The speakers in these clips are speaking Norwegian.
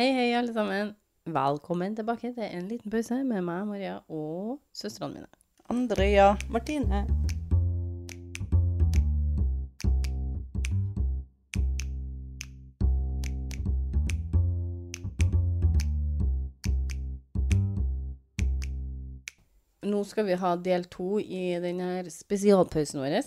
Hei, hei, alle sammen. Velkommen tilbake til en liten pause med meg, Maria, og søstrene mine. Andrea. Martine. Nå skal vi ha del to i denne spesialpausen vår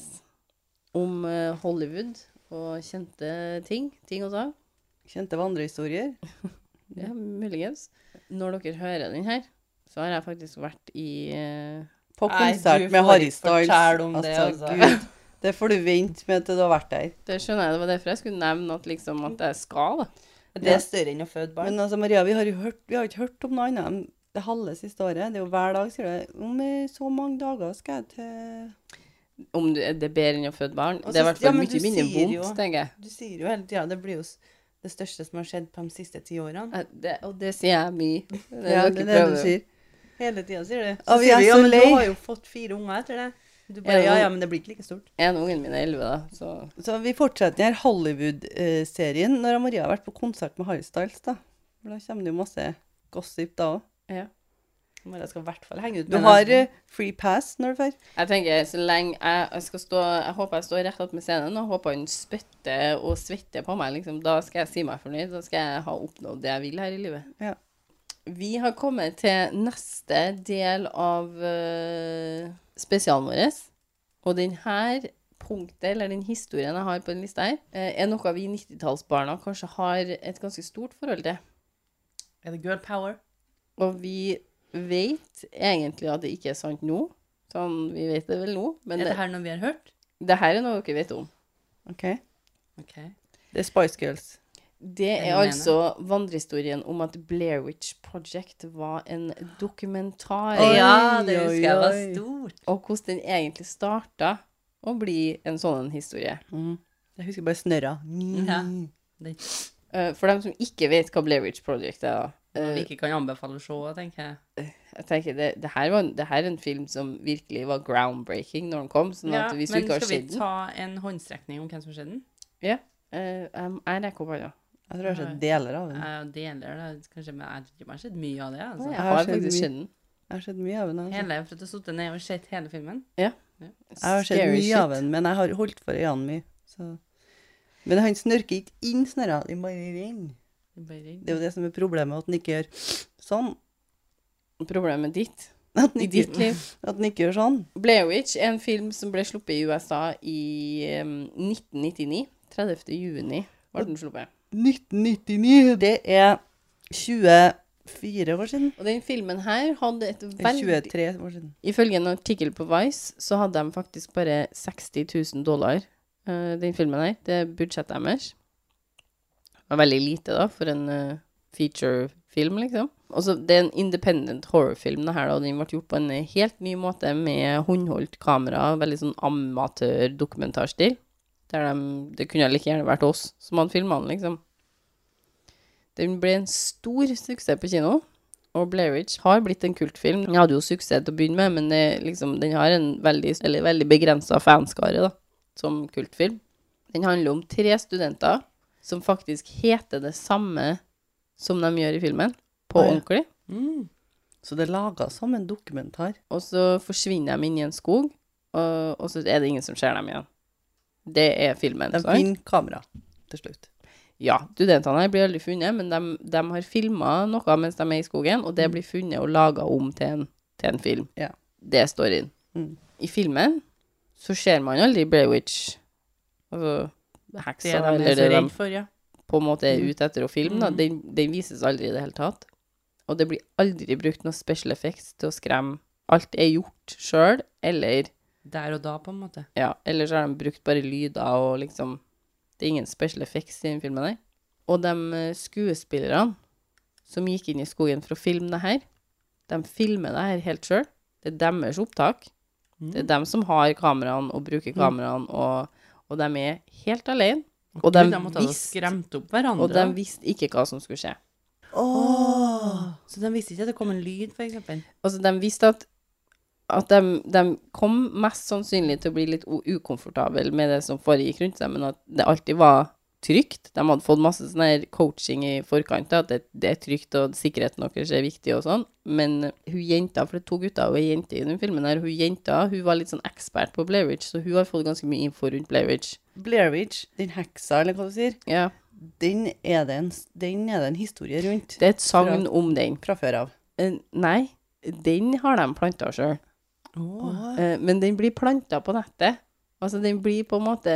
om eh, Hollywood og kjente ting. Ting og tang. Kjente vandrehistorier. Ja, muligens. Når dere hører den her, så har jeg faktisk vært i eh, På konsert med Harry Styles. om det, altså. Gud, det får du vente med til du har vært der. Det skjønner jeg, det var derfor jeg skulle nevne at liksom at jeg skal, da. Det er større enn å føde barn. Men altså, Maria, vi har jo hørt, vi har ikke hørt om noe annet enn det halve siste året. Det er jo hver dag, sier du. Om så mange dager skal jeg til Om du, det er bedre enn å føde barn. Og Det er i hvert fall ja, mye du mindre vondt, tenker jeg. Du sier jo hele tida det blir jo det største som har skjedd på de siste ti årene. Det, og det sier jeg mye. Det er Ja, det det du sier. Hele tida sier du. det. vi sier vi du, ja, så men. Du har jo fått fire unger etter det. Du bare, Ja, ja, men- det blir ikke like stort. En ungen min er elleve, da, så Så vi fortsetter her Hollywood-serien når Maria har vært på konsert med Harry Styles, da. Da kommer det jo masse gossip da òg. ja. Men jeg skal i hvert fall henge ut Du har den. eh, free pass når du drar. Jeg tenker, så lenge jeg, jeg skal stå Jeg håper jeg står rett opp med scenen, og håper han spytter og svetter på meg, liksom. Da skal jeg si meg fornøyd. Da skal jeg ha oppnådd det jeg vil her i livet. Ja. Vi har kommet til neste del av uh, spesialen vår. Og denne punktet, eller den historien jeg har på den lista her, eh, er noe vi 90-tallsbarna kanskje har et ganske stort forhold til. Er det girl power? Og vi vet egentlig at det ikke er sant nå. Sånn, vi vet det vel nå, men er det, her noe vi har hørt? det her er noe dere vet om. OK? okay. Det er Spice Girls. Det Er altså vandrehistorien om at Blair Witch Project var en dokumentar. Oi, ja, det husker jeg var stort. Og hvordan den egentlig starta å bli en sånn historie. Mm. Jeg husker bare snørra. Mm. Det Eh, for dem som ikke vet hva Blair Witch Project er, da. Vi eh, ikke kan anbefale å se, tenker jeg. jeg tenker det, det, her var, det her er en film som virkelig var groundbreaking når den kom. Sånn Ja, at hvis du men ikke har skal vi ta en håndstrekning om hvem som har sett den? Ja. Uh, jeg, jeg rekker opp hånda. Jeg tror jeg har sett deler av den. Ja, deler da. kanskje, men jeg har ikke bare sett mye av det. Altså. Jeg Jeg har har faktisk sett den. Jeg har sett mye av den. Altså. Hele, for at jeg har sittet ned og sett hele filmen. Ja, Jeg har sett mye shit. av den, men jeg har holdt for øynene mye. Så. Men han snørker ikke inn snørra, de bare renner. Det er jo det som er problemet, at den ikke gjør sånn. Problemet ditt At i ikke, ditt liv. at den ikke gjør sånn. Blair Witch er en film som ble sluppet i USA i um, 1999. 30. juni var den sluppet. 1999, det er 24 år siden. Og den filmen her hadde et veldig 23 år siden. Ifølge en artikkel på Vice så hadde de faktisk bare 60 000 dollar, uh, den filmen her. Det er budsjettet deres. Var veldig lite, da, for en eh, featurefilm, liksom. Også, Det er en independent horrorfilm, det her, da. og Den ble gjort på en helt ny måte med håndholdt kamera. Veldig sånn amatør-dokumentarstil. De, det kunne like gjerne vært oss som hadde filma den, liksom. Den ble en stor suksess på kino. Og Blair Witch har blitt en kultfilm. Den hadde jo suksess til å begynne med, men det, liksom, den har en veldig, veldig begrensa fanskare da, som kultfilm. Den handler om tre studenter som faktisk heter det samme som de gjør i filmen, på Oi. ordentlig. Mm. Så det er laga som en dokumentar. Og så forsvinner de inn i en skog, og, og så er det ingen som ser dem igjen. Det er filmen. De finner kamera til slutt. Ja, studentene her blir aldri funnet, men de, de har filma noe mens de er i skogen, og det blir funnet og laga om til en, til en film. Ja. Det står inn. Mm. I filmen så ser man aldri Blair Witch. Altså heksa, Det de eller er det de for, ja. på en måte er Mm. ute etter å filme. Da. Mm. Den, den vises aldri i det hele tatt. Og det blir aldri brukt noe special effects til å skremme. Alt er gjort sjøl, eller Der og da, på en måte. ja, eller så har de brukt bare lyder og liksom Det er ingen special effects i den filmen der. Og de eh, skuespillerne som gikk inn i skogen for å filme det her, de filmer det her helt sjøl. Det er deres opptak. Det er dem som har kameraene og bruker kameraene, og, og de er helt alene. Og de de måtte visste- skremt opp hverandre. Og de visste ikke hva som skulle skje. Oh. Så de visste ikke at det kom en lyd, for eksempel? Altså, de visste at, at de, de kom mest sannsynlig til å bli litt ukomfortable med det som foregikk rundt seg, men at det alltid var trygt. De hadde fått masse sånn coaching i forkant, at det, det er trygt, og sikkerheten deres er viktig og sånn. Men hun jenta, for det er to gutter og ei jente i den filmen her, hun jenta hun var litt sånn ekspert på Blair Witch, så hun har fått ganske mye info rundt Blair Witch. Blair Witch, den heksa, eller hva du sier, Ja, den er det en, den er det en historie rundt det er et sagn om den. fra før av. Eh, nei, den har de planta sjøl. Oh. Eh, men den blir planta på nettet. Altså, den blir på en måte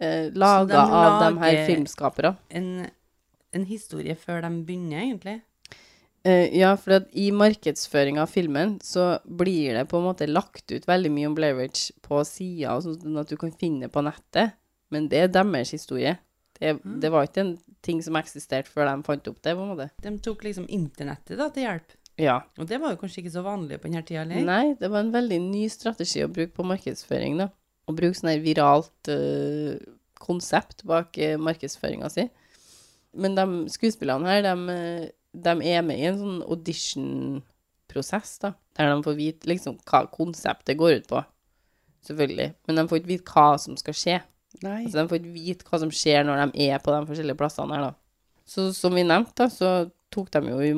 eh, laga de av de her filmskapere. Så de En, en historie før de begynner, egentlig. Eh, ja, for i markedsføringa av filmen så blir det på en måte lagt ut veldig mye om Blair Witch på sida, sånn at du kan finne på nettet. Men det er deres historie. Det, Mm. det var ikke en ting som eksisterte før de fant opp det, på en måte. De tok liksom internettet da til hjelp. Ja. Og det var jo kanskje ikke så vanlig på denne tida, eller? Nei, det var en veldig ny strategi å bruke på markedsføring, da. Å bruke sånn her viralt uh, konsept bak uh, markedsføringa si. Men de skuespillerne her, de, eh, de er med i en sånn audition-prosess, da. Der de får vite liksom hva konseptet går ut på. Selvfølgelig. Men de får ikke vite hva som skal skje. Nei. Altså, de får ikke vite hva som skjer når de er på de forskjellige plassene her, da. Så som vi nevnte, da, så tok de jo i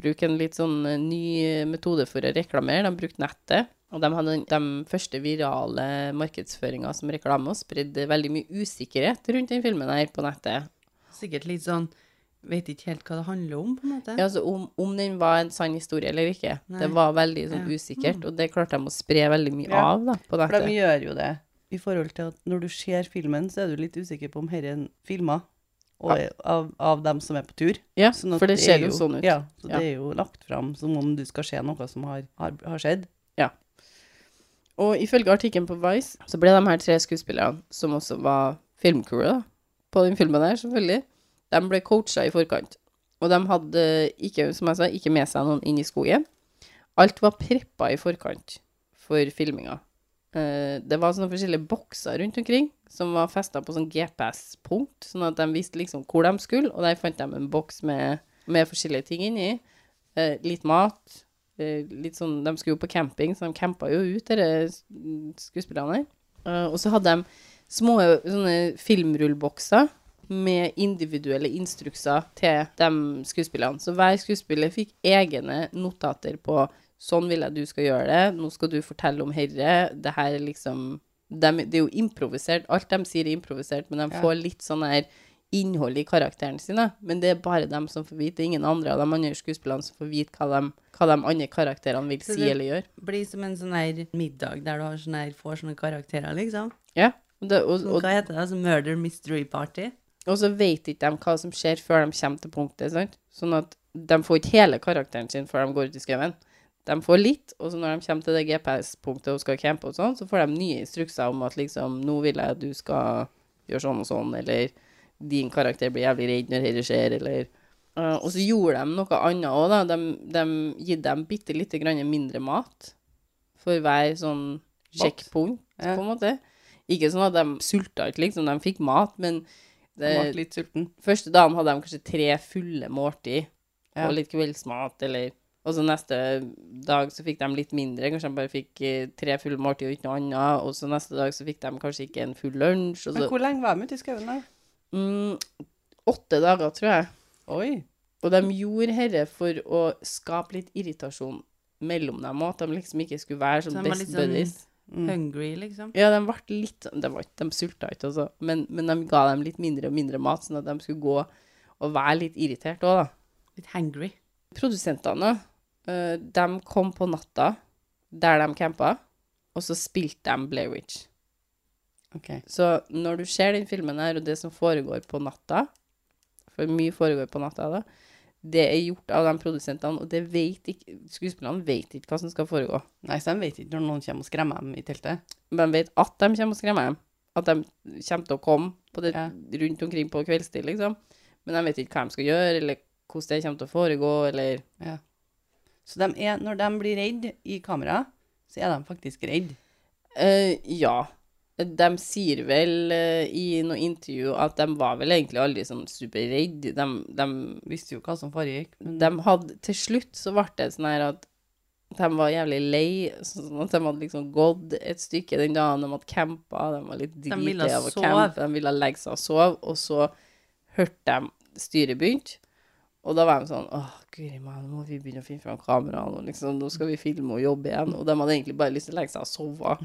bruk en litt sånn eh, ny metode for å reklamere. De brukte nettet. Og de hadde de første virale markedsføringa som reklame, og spredde veldig mye usikkerhet rundt den filmen her på nettet. Sikkert litt sånn Vet ikke helt hva det handler om, på en måte. Ja, altså om, om den var en sann historie eller ikke. Nei. Det var veldig sånn Ja. usikkert, og det klarte de å spre veldig mye Ja. av da, på For de gjør jo det. I forhold til at når du ser filmen, så er du litt usikker på om dette er filma ja. av, av dem som er på tur. Ja, Sånn at for det er ser jo sånn ut. Ja, så Ja. det er jo lagt fram som om du skal se noe som har, har, har skjedd. Og ifølge artikkelen på Vice, så ble de her tre skuespillerne, som også var filmcrewet da, på den filmen der, selvfølgelig, de ble coacha i forkant. Og de hadde ikke, som jeg sa, ikke med seg noen inn i skogen. Alt var preppa i forkant for filminga. Eh, det var sånne forskjellige bokser rundt omkring, som var festa på sånn GPS-punkt, sånn at de visste liksom hvor de skulle, og der fant de en boks med, med forskjellige ting inni. Eh, litt mat, litt sånn, de skulle jo på camping, så de campa jo ut, disse skuespillerne. Eh, og så hadde de små sånne filmrullbokser med individuelle instrukser til de skuespillerne. Så hver skuespiller fikk egne notater på sånn vil jeg du skal gjøre det, nå skal du fortelle om herre, det her er liksom de, Det er jo improvisert, alt de sier er improvisert, men de Ja. får litt sånn her innhold i karakterene sine, men det er bare dem som får vite, det er ingen andre av de andre skuespillerne som får vite hva de, hva de andre karakterene vil Så si eller gjøre. Det Blir som en sånn her middag der du har sånne her, får sånne karakterer, liksom. Ja, det, og, og, hva heter det? Altså Murder Mystery Party. og så vet ikke de hva som skjer før de kommer til punktet, sant? Sånn at de får ikke hele karakteren sin før de går ut i skauen. De får litt, og så når de kommer til det GPS-punktet og skal campe og sånn, så får de nye instrukser om at liksom, nå vil jeg at du skal gjøre sånn og sånn, eller din karakter blir jævlig redd når dette skjer, eller uh, Og så gjorde de noe annet òg, da. De, de gitt dem bitte lite grann mindre mat for hver sånn sjekkpunkt, Ja. på en måte. Ikke sånn at de sulta ikke, liksom. De fikk mat, men det, litt sulten. første dagen hadde de kanskje tre fulle måltid Ja. og litt kveldsmat, eller Og så neste dag så fikk de litt mindre, kanskje de bare fikk eh, tre fulle måltid og ikke noe annet. Og så neste dag så fikk de kanskje ikke en full lunsj. Men hvor lenge var de ute i skauen, da? Mm, Åtte dager, tror jeg. Oi. Og de gjorde herre for å skape litt irritasjon mellom dem, og at de liksom ikke skulle være Så sånn de var best litt sånn- buddies. Mm. Hungry, liksom. Ja, de ble litt De, var de sulta ikke, altså. Men, men de ga dem litt mindre og mindre mat, sånn at de skulle gå og være litt irritert òg, da. Litt hangry. Produsentene, eh, de kom på natta der de campa, og så spilte de Blair Witch. OK. Så når du ser den filmen her, og det som foregår på natta For mye foregår på natta, da. Det er gjort av de produsentene, og det vet ikke Skuespillerne vet ikke hva som skal foregå. Nei, så de vet ikke når noen kommer og skremmer dem i teltet. Men de vet at de kommer og skremmer dem. At de kommer til å komme på det, Ja. rundt omkring på kveldstid, liksom. Men de vet ikke hva de skal gjøre, eller hvordan det kommer til å foregå, eller Så de er, når de blir redd i kamera, så er de faktisk redd. Uh, Ja. De sier vel uh, i noe intervju at de var vel egentlig aldri sånn superredde. De, de Visste jo hva som foregikk. Men de hadde Til slutt så ble det sånn her at de var jævlig lei, sånn at de hadde liksom gått et stykke den dagen de hadde campa, de var litt dritlei av å campe, de ville legge seg og sove, og så hørte de styret begynte, og da var de sånn, åh, guri meg, nå må vi begynne å finne fram kameraene, og liksom, nå skal vi filme og jobbe igjen, og de hadde egentlig bare lyst til å legge seg og sove.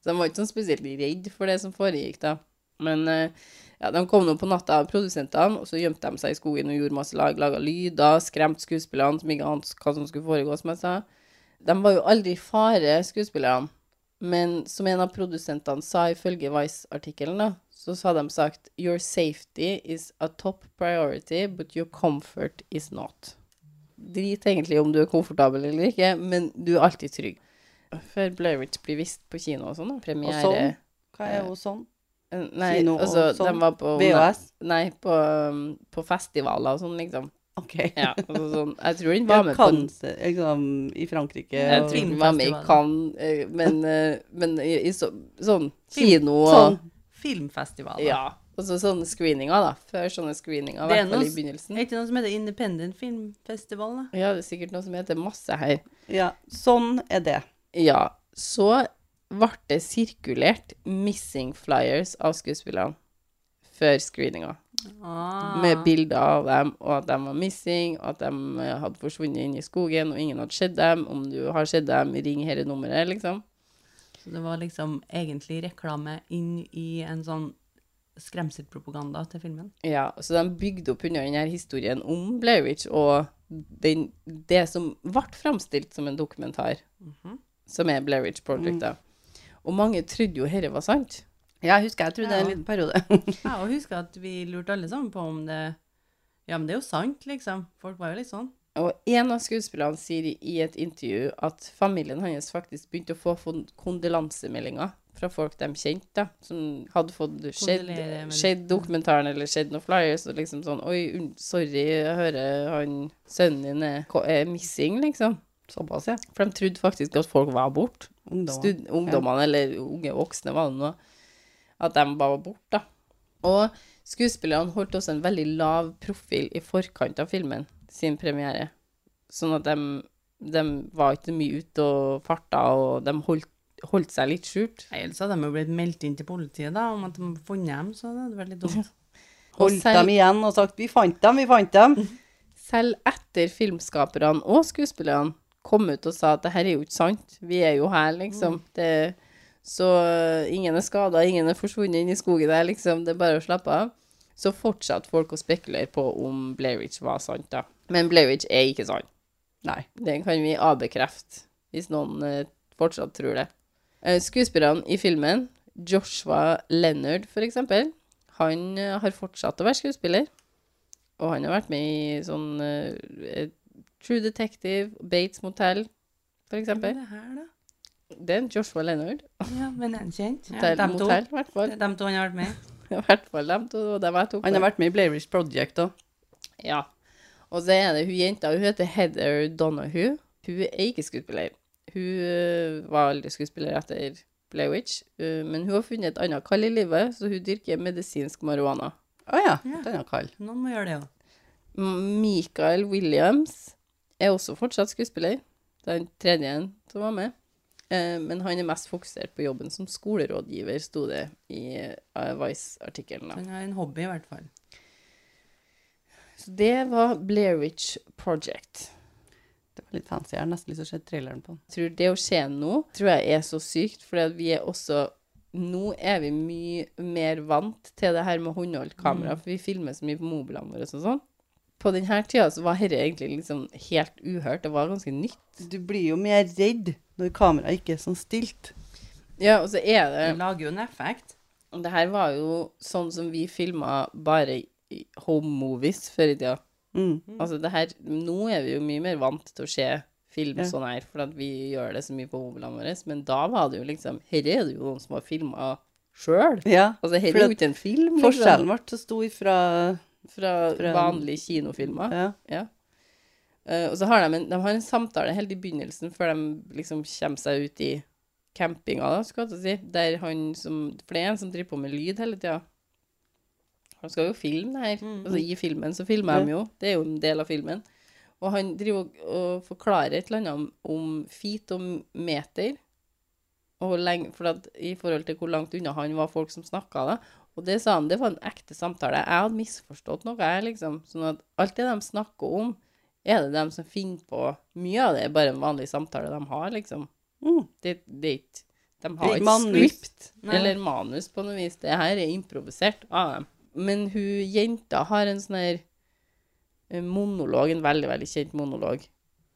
Så de var ikke sånn spesielt redd for det som foregikk da. Men eh, ja, de kom nå på natta, produsentene, og så gjemte de seg i skogen og gjorde masse lag, laga lyder, skremte skuespillerne som ikke ante hva som skulle foregå, som jeg sa. De var jo aldri i fare, skuespillerne. Men som en av produsentene sa ifølge Vice-artikkelen, så sa de sagt Your safety is a top priority, but your comfort is not. Drit egentlig om du er komfortabel eller ikke, men du er alltid trygg. Før Blairwich blir vist på kino og sånn. Premiere Og sånn? Hva er jo sånn? Eh, Nei, Kino og altså, sånn? de var på VHS? Nei, på, um, på festivaler og sånn, liksom. OK. Ja, altså sånn Jeg tror den var med på Cannes, liksom, i Frankrike. Jeg tror den var med i Cannes, eh, men, eh, men i, i så, sånn kino og Sånn. Filmfestivaler. Ja. Og så sånne screeninger, da. Før sånne screeninger, i Det er hvert fall i begynnelsen. Er ikke noe som heter Independent Filmfestival, da? Ja, det er sikkert noe som heter masse her. Ja, sånn er det. Ja, så ble det sirkulert missing flyers av skuespillerne før screeninga. Ah. Med bilder av dem, og at de var missing, og at de eh, hadde forsvunnet inn i skogen, og ingen hadde sett dem. Om du har sett dem, ring dette nummeret, liksom. Så det var liksom egentlig reklame inn i en sånn skremselpropaganda til filmen. Ja, så de bygde opp under denne historien om Blair Witch og den, det som ble framstilt som en dokumentar, som er Blair Witch Project. da. Og mange trodde jo dette var sant. Ja, jeg husker jeg trodde det Ja. en liten periode. Ja, og husker at vi lurte alle sammen på om det Ja, men det er jo sant, liksom. Folk var jo litt sånn. Og en av skuespillerne sier i- et intervju at familien hans faktisk begynte å få kondolansemeldinger fra folk de kjente, da, som hadde fått sett, dokumentaren eller sett noen flyers, og liksom sånn Oi, sorry, jeg hører han sønnen din er, er missing, liksom. Såpass, ja. For de trodde faktisk at folk var borte. Ungdommene, Ungdommene, eller unge voksne, var det nå. At de bare var borte, da. Og skuespillerne holdt også en veldig lav profil i forkant av filmen sin premiere. Sånn at de, de var ikke mye ute og farta, og de holdt, holdt seg litt skjult. Ellers hadde de jo blitt meldt inn til politiet da, om at de funnet dem, så det hadde vært litt dumt. Holdt selv- dem igjen og sagt 'vi fant dem, vi fant dem'. Selv etter filmskaperne og skuespillerne kom ut og sa at det her er jo ikke sant, vi er jo her, liksom. Det, så øh, ingen er skada, ingen er forsvunnet inn i skogen der, liksom. Det er bare å slappe av. Så fortsatte folk å spekulere på om Blair Witch var sant, da. Men Blair Witch er ikke sant. Nei. Det kan vi avbekrefte, hvis noen eh, fortsatt tror det. Eh, skuespillerne i filmen, Joshua Leonard for eksempel, han eh, har fortsatt å være skuespiller. Og han har vært med i sånn eh, True Detective, Bates Motel, for Hva er eksempel. det her, da? Det er Joshua Leonard. Ja, men en kjent. Ja, Motel, dem motel, i hvert Det fall. er dem to han har vært med i. I hvert fall dem to, og dem jeg tok Han har vært med i Blairish Project òg. Ja. Og så er det hun jenta, hun heter Heather Donahue. Hun er ikke skuespiller. Hun øh, var aldri skuespiller etter Blair Witch, øh, men hun har funnet et annet kall i livet, så hun dyrker medisinsk marihuana. Å ja. Ja. Et annet kall. Noen må gjøre det òg. M- Michael Williams er også fortsatt skuespiller. Den tredje som var med. Eh, men han er mest fokusert på jobben som skolerådgiver, sto det i uh, Vice-artikkelen. Han har en hobby, i hvert fall. Så det var Blair Witch Project. Det var litt fancy. Jeg har nesten lyst til å se traileren på den. Tror det å skje nå, tror jeg er så sykt, for vi er også Nå er vi mye mer vant til det her med håndholdt kamera, for vi filmer så mye på mobilene våre og sånn. På denne tida så var dette egentlig liksom helt uhørt. Det var ganske nytt. Du blir jo mer redd når kameraet ikke er sånn stilt. Ja, og så er det Det lager jo en effekt. Det her var jo sånn som vi filma bare i home movies før i tida. Mm. Altså det her Nå er vi jo mye mer vant til å se film Ja. sånn her, for vi gjør det så mye på mobilene våre. Men da var det jo liksom Her er det jo noen som har filma sjøl. Ja. Altså, dette er jo ikke en film, liksom. Forskjellen ble så stor fra Fra fra- vanlige kinofilmer. Ja. Ja. Uh, og så har de en, de har en samtale helt i begynnelsen, før de liksom kommer seg ut i campinga, da, skal jeg si. Der han som For det er en som driver på med lyd hele tida. Han skal jo filme det her. Mm. Altså, I filmen så filmer de jo. Det er jo en del av filmen. Og han driver og, og forklarer et eller annet om, om feet og meter. Og lenge, for at, I forhold til hvor langt unna han var folk som snakka, da. Og det sa han, det var en ekte samtale. Jeg hadde misforstått noe, jeg, liksom. Sånn at alt det de snakker om, er det de som finner på. Mye av det er bare en vanlig samtale de har, liksom. Mm. Det, det er ikke De har ikke script eller manus på noe vis. Det her er improvisert av dem. Men hun jenta har en sånn her eh, monolog, en veldig, veldig kjent monolog,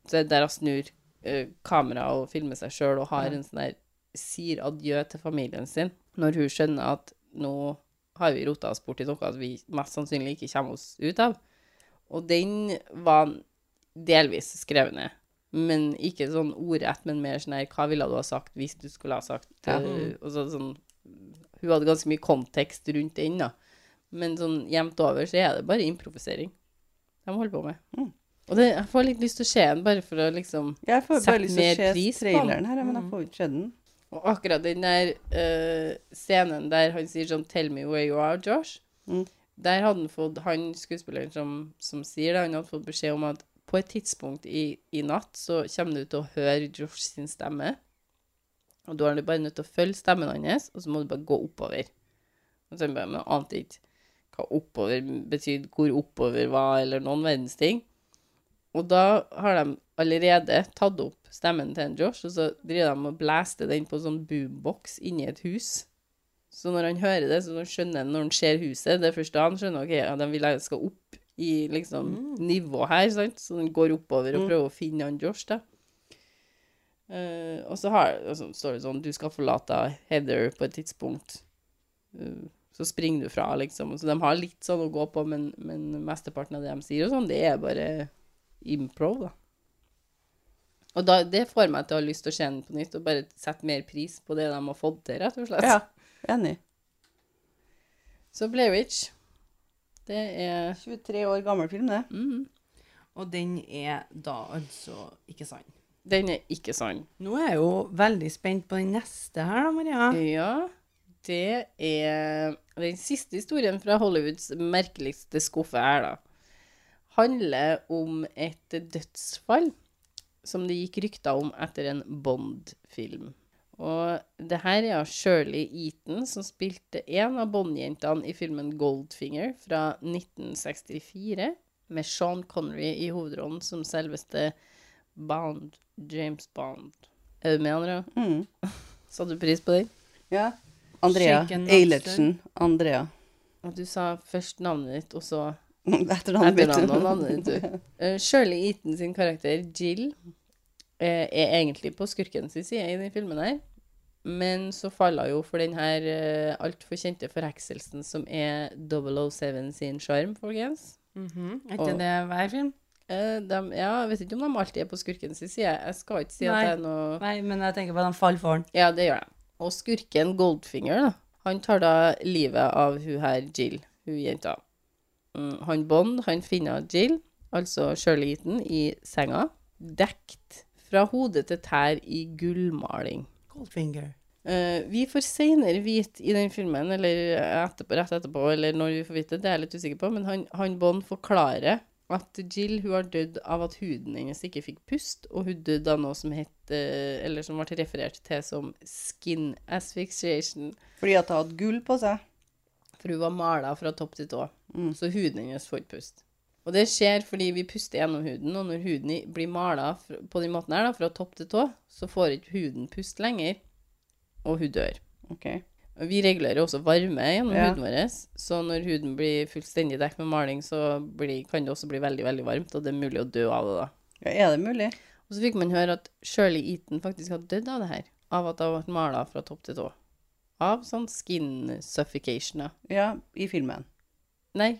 så der hun snur eh, kamera og filmer seg sjøl og har en sånn her Sier adjø til familien sin når hun skjønner at nå har vi rota oss bort i noe vi mest sannsynlig ikke kommer oss ut av. Og den var delvis skrevet ned. Men ikke sånn ordrett, men mer sånn her Hva ville du ha sagt hvis du skulle ha sagt Ja. eh, og så, sånn, Hun hadde ganske mye kontekst rundt den, da. Men sånn jevnt over så er det bare improvisering de holder på med. Mm. Og det, jeg får litt lyst til å se den, bare for å liksom Jeg får bare lyst til å se pris på den. traileren her, men jeg Mm. får ikke se den. Og akkurat den der uh, scenen der han sier sånn 'Tell me where you are, Josh', Mm. der hadde han fått Han skuespilleren som, som sier det, han hadde fått beskjed om at på et tidspunkt i, i natt så kommer du til å høre Josh sin stemme. Og da er du bare nødt til å følge stemmen hans, og så må du bare gå oppover. Og så bare, men ante ikke hva oppover betydde, hvor oppover var, eller noen verdens ting. Og da har de allerede tatt opp stemmen til en Josh, og så driver de og blaster den på sånn boombox inni et hus. Så når han hører det, så skjønner han når han ser huset, det er først da han skjønner ok, ja, de vil jeg skal opp i liksom nivå her, sant? så den går oppover og Mm. prøver å finne han Josh, da. Uh, og så har, og så står det sånn, du skal forlate Heather på et tidspunkt. Uh, så springer du fra, liksom. Så de har litt sånn å gå på, men, men mesteparten av det de sier og sånn, det er bare improv, da. Og da, det får meg til å ha lyst til å se den på nytt, og bare sette mer pris på det de har fått til, rett og slett. Ja, enig. Så Blair Witch, det er 23 år gammel film, det. Mm. Og den er da altså ikke sann. Den er ikke sann. Nå er jeg jo veldig spent på den neste her, da, Maria. Ja, det er den siste historien fra Hollywoods merkeligste skuffe her, da. Handler om et dødsfall som det gikk rykter om etter en Bond-film. Og det her er Shirley Eaton som spilte en av Bond-jentene i filmen Goldfinger fra 1964, med Sean Connery i hovedrollen som selveste Bond, James Bond. Er du med, Andrea? Mm. Satte du pris på den? Ja. Andrea Eilertsen. Andrea. Og du sa først navnet ditt, og så Etternavnet mitt. etternavnet ditt. Eh, Shirley Eaton sin karakter, Jill, eh, er egentlig på skurkens side i den filmen her. Men så faller hun jo for den her uh, altfor kjente forhekselsen som er 007 sin sjarm, folkens. Mhm. Er ikke Og- det hver film? Eh, dem- ja, jeg vet ikke om de alltid er på skurkens side. Jeg skal ikke si at det er noe Nei, men jeg tenker på at de faller for den. Ja, det gjør de. Og skurken Goldfinger, da, han tar da livet av hun her Jill, hun jenta. Mm, han Bond, han finner Jill, altså Shirley Eaton, i senga, dekt fra hode til tær i gullmaling. Goldfinger. Uh, vi får senere vite i den filmen, eller etterpå, rett etterpå, eller når vi får vite det, det er jeg litt usikker på, men han, han Bond forklarer at Jill hun har dødd av at huden hennes ikke fikk pust, og hun døde av noe som het, eh, eller som ble referert til som skin asphyxiation, Fordi at hun hadde gull på seg. For hun var mala fra topp til tå, Mm. så huden hennes får ikke pust. Og det skjer fordi vi puster gjennom huden, og når huden blir mala på den måten her, da, fra topp til tå, så får ikke huden pust lenger, og hun dør. Okay. Og Vi regulerer også varme gjennom Ja. huden vår, så når huden blir fullstendig dekket med maling, så blir, kan det også bli veldig, veldig varmt, og det er mulig å dø av det da. Ja, er det mulig? Og så fikk man høre at Shirley Eaton faktisk hadde dødd av det her, av at har vært malet fra topp til tå. Av sånn skin suffocation. Ja, i filmen. Nei,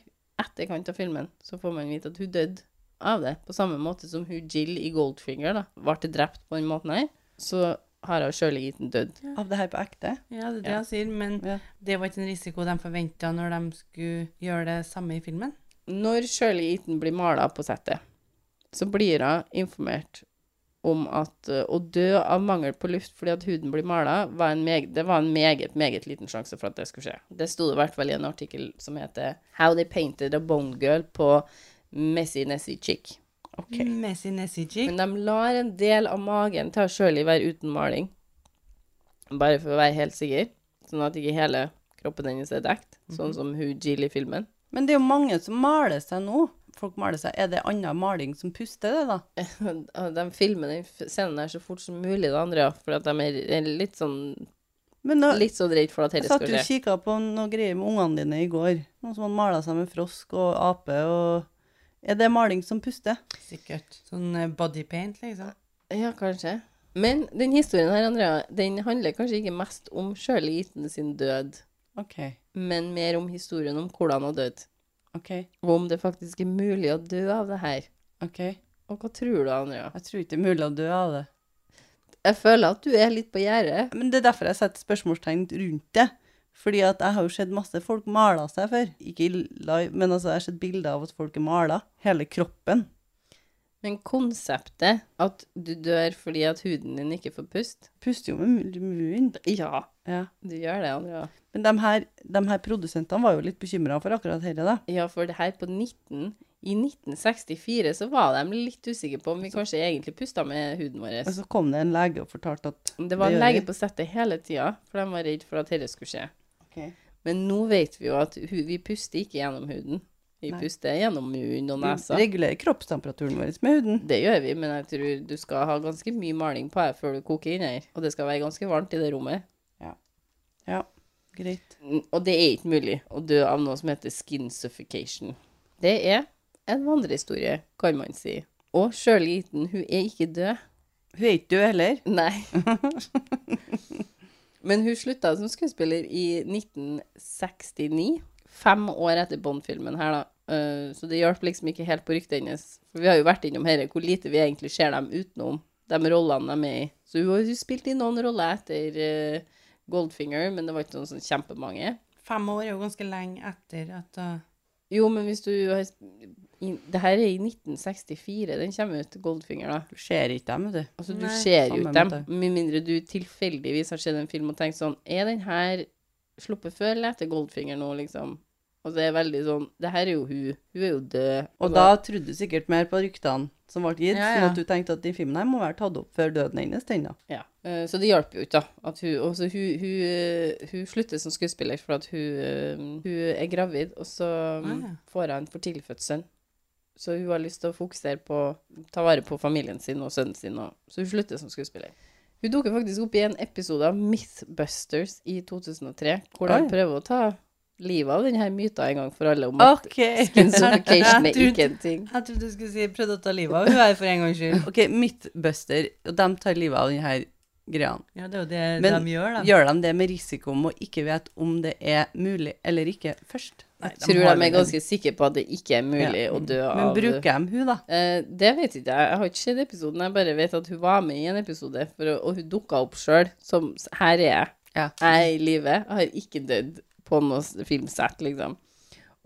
etterkant av filmen så får man vite at hun døde av det, på samme måte som hun Jill i Goldfinger da, ble drept på den måten her, så har hun Shirley Eaton dødd. Av det her på ekte. Ja, det er det Ja. jeg sier, men Ja. det var ikke en risiko de forventa når de skulle gjøre det samme i filmen. Når Shirley Eaton blir mala på settet, så blir hun informert om at eh, å dø av mangel på luft fordi at huden blir mala, var en meg, det var en meget, meget liten sjanse for at det skulle skje. Det sto det i hvert fall i en artikkel som heter How they painted a bone girl på Messy Nessie Chick. OK. Messi Chick»? Men de lar en del av magen til Shirley være uten maling. Bare for å være helt sikker. Sånn at ikke hele kroppen hennes er dekt. Sånn som hun Jill i filmen. Men det er jo mange som maler seg nå. Folk maler seg. Er det annen maling som puster, det, da? De filmer den scenen der så fort som mulig, da, Andrea. For at de er litt sånn Men nå, Litt sånn redd for at jeg dette satt skal jo og skje. kikka på noe greier med ungene dine i går. Noen som hadde mala seg med frosk og ape og Er det maling som puster? Sikkert. Sånn bodypaint body paint, liksom. Ja, kanskje. Men den historien her, Andrea, den handler kanskje ikke mest om Shirley Eaton sin død, OK. men mer om historien om hvordan hun døde. OK. Og om det faktisk er mulig å dø av det her. ok. Og hva tror du, Andrea? Jeg tror ikke det er mulig å dø av det. Jeg føler at du er litt på gjerdet. Men det er derfor jeg setter spørsmålstegn rundt det. Fordi at jeg har jo sett masse folk male seg før. Ikke live, men altså jeg har sett bilder av at folk er mala. Hele kroppen. Men konseptet at du dør fordi at huden din ikke får pust Puster jo med munnen. Ja, Ja. du gjør det, Andrea. Men de her, de her produsentene var jo litt bekymra for akkurat dette, da. Ja, for det her på 19 I 1964 så var de litt usikre på om vi kanskje egentlig pusta med huden vår. Og så kom det en lege og fortalte at Det var en lege på settet hele tida, for de var redd for at dette skulle skje. Ok. Men nå vet vi jo at vi puster ikke gjennom huden. Vi Nei. puster gjennom munn og nesa. Vi regulerer kroppstemperaturen vår med huden. Det gjør vi, men jeg tror du skal ha ganske mye maling på her før du koker inn her. Og det skal være ganske varmt i det rommet. Ja. Ja, greit. Og det er ikke mulig å dø av noe som heter skin suffocation. Det er en vandrehistorie, kan man si. Og Shirley Eaton, hun er ikke død. Hun er ikke død heller. Nei. Men hun slutta som skuespiller i 1969. Fem år etter Bond-filmen her, da. Eh, så det hjalp liksom ikke helt på ryktet hennes. For vi har jo vært innom her, hvor lite vi egentlig ser dem utenom de rollene de er med i. Så hun har jo spilt i noen roller etter eh, Goldfinger, men det var ikke noen sånn kjempemange. Fem år er jo ganske lenge etter at uh, Jo, men hvis du har Det her er i 1964 den kommer ut, Goldfinger, da. Du ser ikke dem, vet du. Altså, du Nei. ser jo ikke dem, med mindre du tilfeldigvis har sett en film og tenkt sånn Er den her sluppet før eller etter Goldfinger nå, liksom? Og det er veldig sånn Det her er jo hun. Hun er jo død. Og da trodde du sikkert mer på ryktene som ble gitt, Ja, sånn at du tenkte at den filmen her må være tatt opp før døden hennes, den da. Ja. Eh, Så det hjalp jo ikke, da. At hun, også hun, hun, eh, hun slutter som skuespiller for at hun, eh, hun er gravid, og så mm, Ah, ja. får hun en for tidlig fødsel. Så hun har lyst til å fokusere på ta vare på familien sin og sønnen sin, og, så hun slutter som skuespiller. Hun dukker faktisk opp i en episode av Mythbusters i 2003, hvor de prøver å ta livet av denne myta en gang for alle om at okay. skin suffocation er ikke en ting. Jeg trodde du skulle si 'prøvde å ta livet av hun her for en gangs skyld'. Ok, Mythbuster, og de tar livet av denne greia. Ja, det er jo det Men de gjør, da. Gjør de det med risiko om å ikke vite om det er mulig eller ikke først? Nei, Jeg tror de er ganske sikre på at det ikke er mulig Ja. å dø av Men bruker de hun, da? Eh, det vet ikke jeg. Jeg har ikke sett episoden. Jeg bare vet at hun var med i en episode, for, å- og hun dukka opp sjøl. Som Her er jeg. Ja. Jeg er i live. Jeg har ikke dødd på noe filmsett, liksom.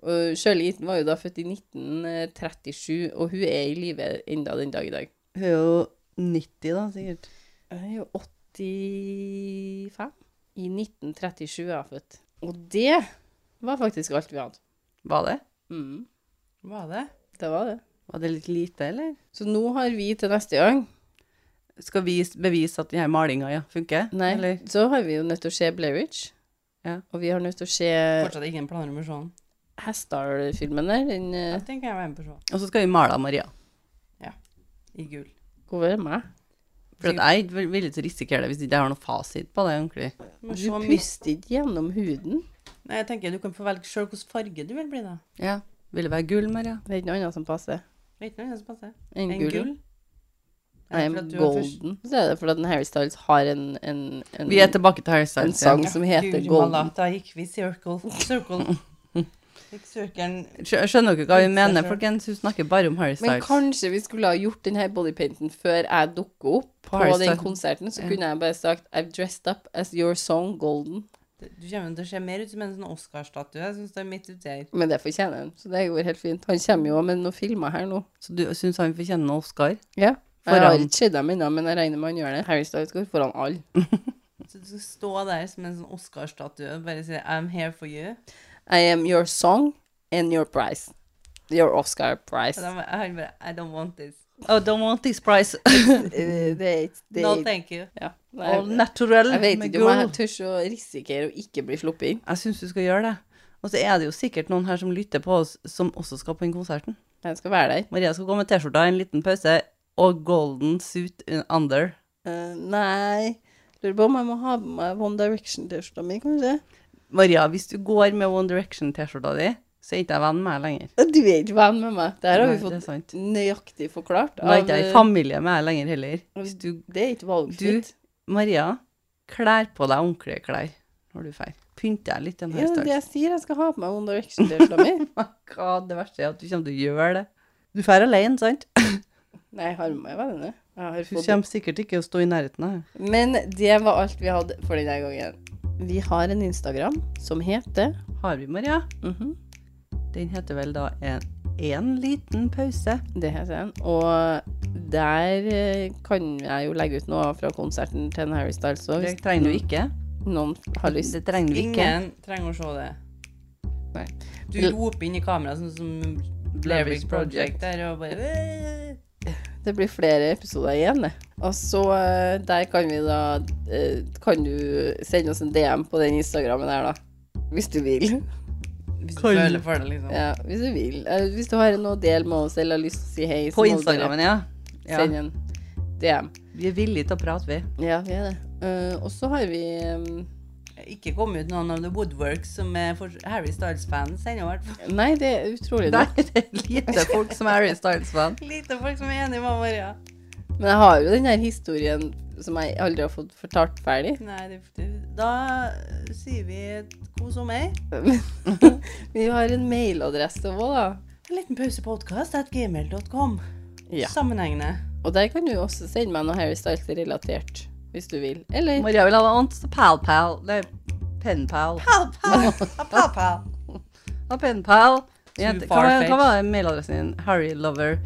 Og Shirley Eaton var jo da født i 1937, og hun er i live enda den dag i dag. Hun er jo 90, da, sikkert. Jeg er jo 85. I 1937 er jeg født. Og det var faktisk alt vi hadde. Var det? Mm, Var det? det var det. Var det litt lite, eller? Så nå har vi til neste gang Skal vi bevise at denne malinga ja, funker? Nei, Eller? så har vi jo nødt til å se Blairwich. Ja. Og vi har nødt til å se Fortsatt ingen en planer om å se den. Hestar-filmen der. Den eh, Jeg tenker jeg være med på å se Og så skal vi male Maria. i gull. Hvor er meg? For at jeg er ikke villig til å risikere det hvis ikke har noen fasit på det ordentlig. Du puster ikke gjennom huden. Nei, jeg tenker du kan få velge sjøl hvilken farge du vil bli, da. Ja. Vil det være gull, Maria? Det er ikke noe annet som passer Vet du noe annet som passer? enn En gull. gull? Nei, er golden. Så er det fordi at den Harry Styles har en, en, en, Vi er tilbake til Harry Styles. en sang Ja. som heter Gud, Golden. Da gikk vi circle. Circle. Skjønner dere hva vi mener, folkens? Hun snakker bare om Harry Styles. Men kanskje vi skulle ha gjort denne bodypainten før jeg dukker opp På på, den konserten. Så kunne jeg bare sagt I've dressed up as your song Golden. Du kommer til å se mer ut som en sånn Oscar-statue. Jeg syns det er midt uti her. Men det fortjener han. Så det går helt fint. Han kommer jo med noen filmer her nå. Så du syns han fortjener en Oscar? Ja. Jeg har ikke sett dem ennå, men jeg regner med han gjør det. Harry Styles går foran alle. Så du skal stå der som en sånn Oscar-statue og bare si 'I'm here for you'. I am your song and your prize. Your Oscar prize. Han bare I don't want this. Oh, don't want this prize. Det er det No, thank you. ja. All natural. jeg vet ikke om jeg tør å risikere å ikke bli sluppet inn. Jeg syns du skal gjøre det. Og så er det jo sikkert noen her som lytter på oss, som også skal på den konserten. Jeg skal være der. Maria skal gå med T-skjorta, en liten pause, og golden suit under. Uh, nei Lurer på om jeg må ha med meg One Direction-T-skjorta mi, kanskje. Maria, hvis du går med One Direction-T-skjorta di, så er ikke jeg venn med deg lenger. Du er ikke venn med meg. Det her har Nei, vi fått nøyaktig forklart. Nå er ikke jeg eh, i familie med deg lenger heller. Hvis du, det er ikke valgfritt. Maria, klær på deg ordentlige klær når du drar. Pynt deg litt en Ja, det er det jeg sier. Jeg skal ha på meg One Direction-T-skjorta mi. Hva det verste er at du kommer til å gjøre det. Du drar alene, sant? Nei, jeg har med meg venner. Hun Du kommer sikkert ikke å stå i nærheten av. Men det var alt vi hadde for denne gangen. Vi har en Instagram som heter Har vi, Maria? mhm, Den heter vel da en, en liten pause. Det heter den. Og der eh, kan jeg jo legge ut noe fra konserten til en Harry Styles òg, Det trenger du ikke. noen har lyst. Det trenger du ikke. Ingen trenger å se det. Nei. Du roper inn i kameraet, sånn som Blair Witch Project der, og bare Det blir flere episoder igjen, det. Og så eh, der kan vi da eh, Kan du sende oss en DM på den Instagrammen her, da. Hvis du vil. Hvis du føler for det, liksom. Ja, hvis du vil. Eh, Hvis du har noe å dele med oss eller har lyst til å si hei, så På må du Instagrammen, ja. ja. Send en DM. Vi er villige til å prate, vi. Ja, vi er det. Eh, og så har vi Ikke kommet ut noen av The Woodworks som er for Harry Styles-fans ennå, i hvert fall. Nei, det er utrolig Nei, nok. det er lite folk som er Harry Styles-fan. Lite folk som er enige med Maria. Men jeg har jo den her historien som jeg aldri har fått fortalt ferdig. Nei, det, da sier vi god sommer. vi har en mailadresse òg, da. En liten pausepodkast at gmail.com. Ja. Sammenhengende. Og der kan du også sende meg noe Harry Styles-relatert, hvis du vil. Eller Maria vil ha noe annet. Pal-pal. Pen-pal. Pal, pal, pal, pal. Ja, pen-pal. Hva var mailadressen din? Harrylover.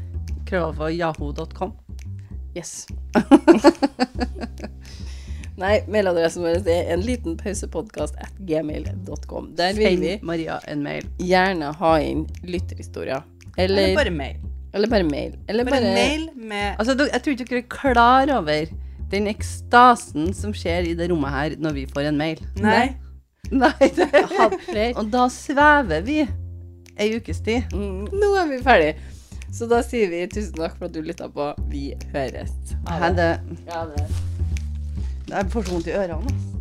Krøllalfa yahoo.com. Yes. Nei, mailadressen vår er en liten pausepodkast at gmail.com. Der vil vi Maria en mail. gjerne ha inn lytterhistorier. Eller Eller, bare mail. eller bare mail. Eller Bare bare, mail med Altså, jeg tror ikke dere er klar over den ekstasen som skjer i det rommet her når vi får en mail. Nei. Nei, det. Og da svever vi ei ukes tid. Mm, nå er vi ferdig. Så da sier vi tusen takk for at du lytta på. Vi høres. Ha det. Ja, det. Jeg får så vondt i ørene.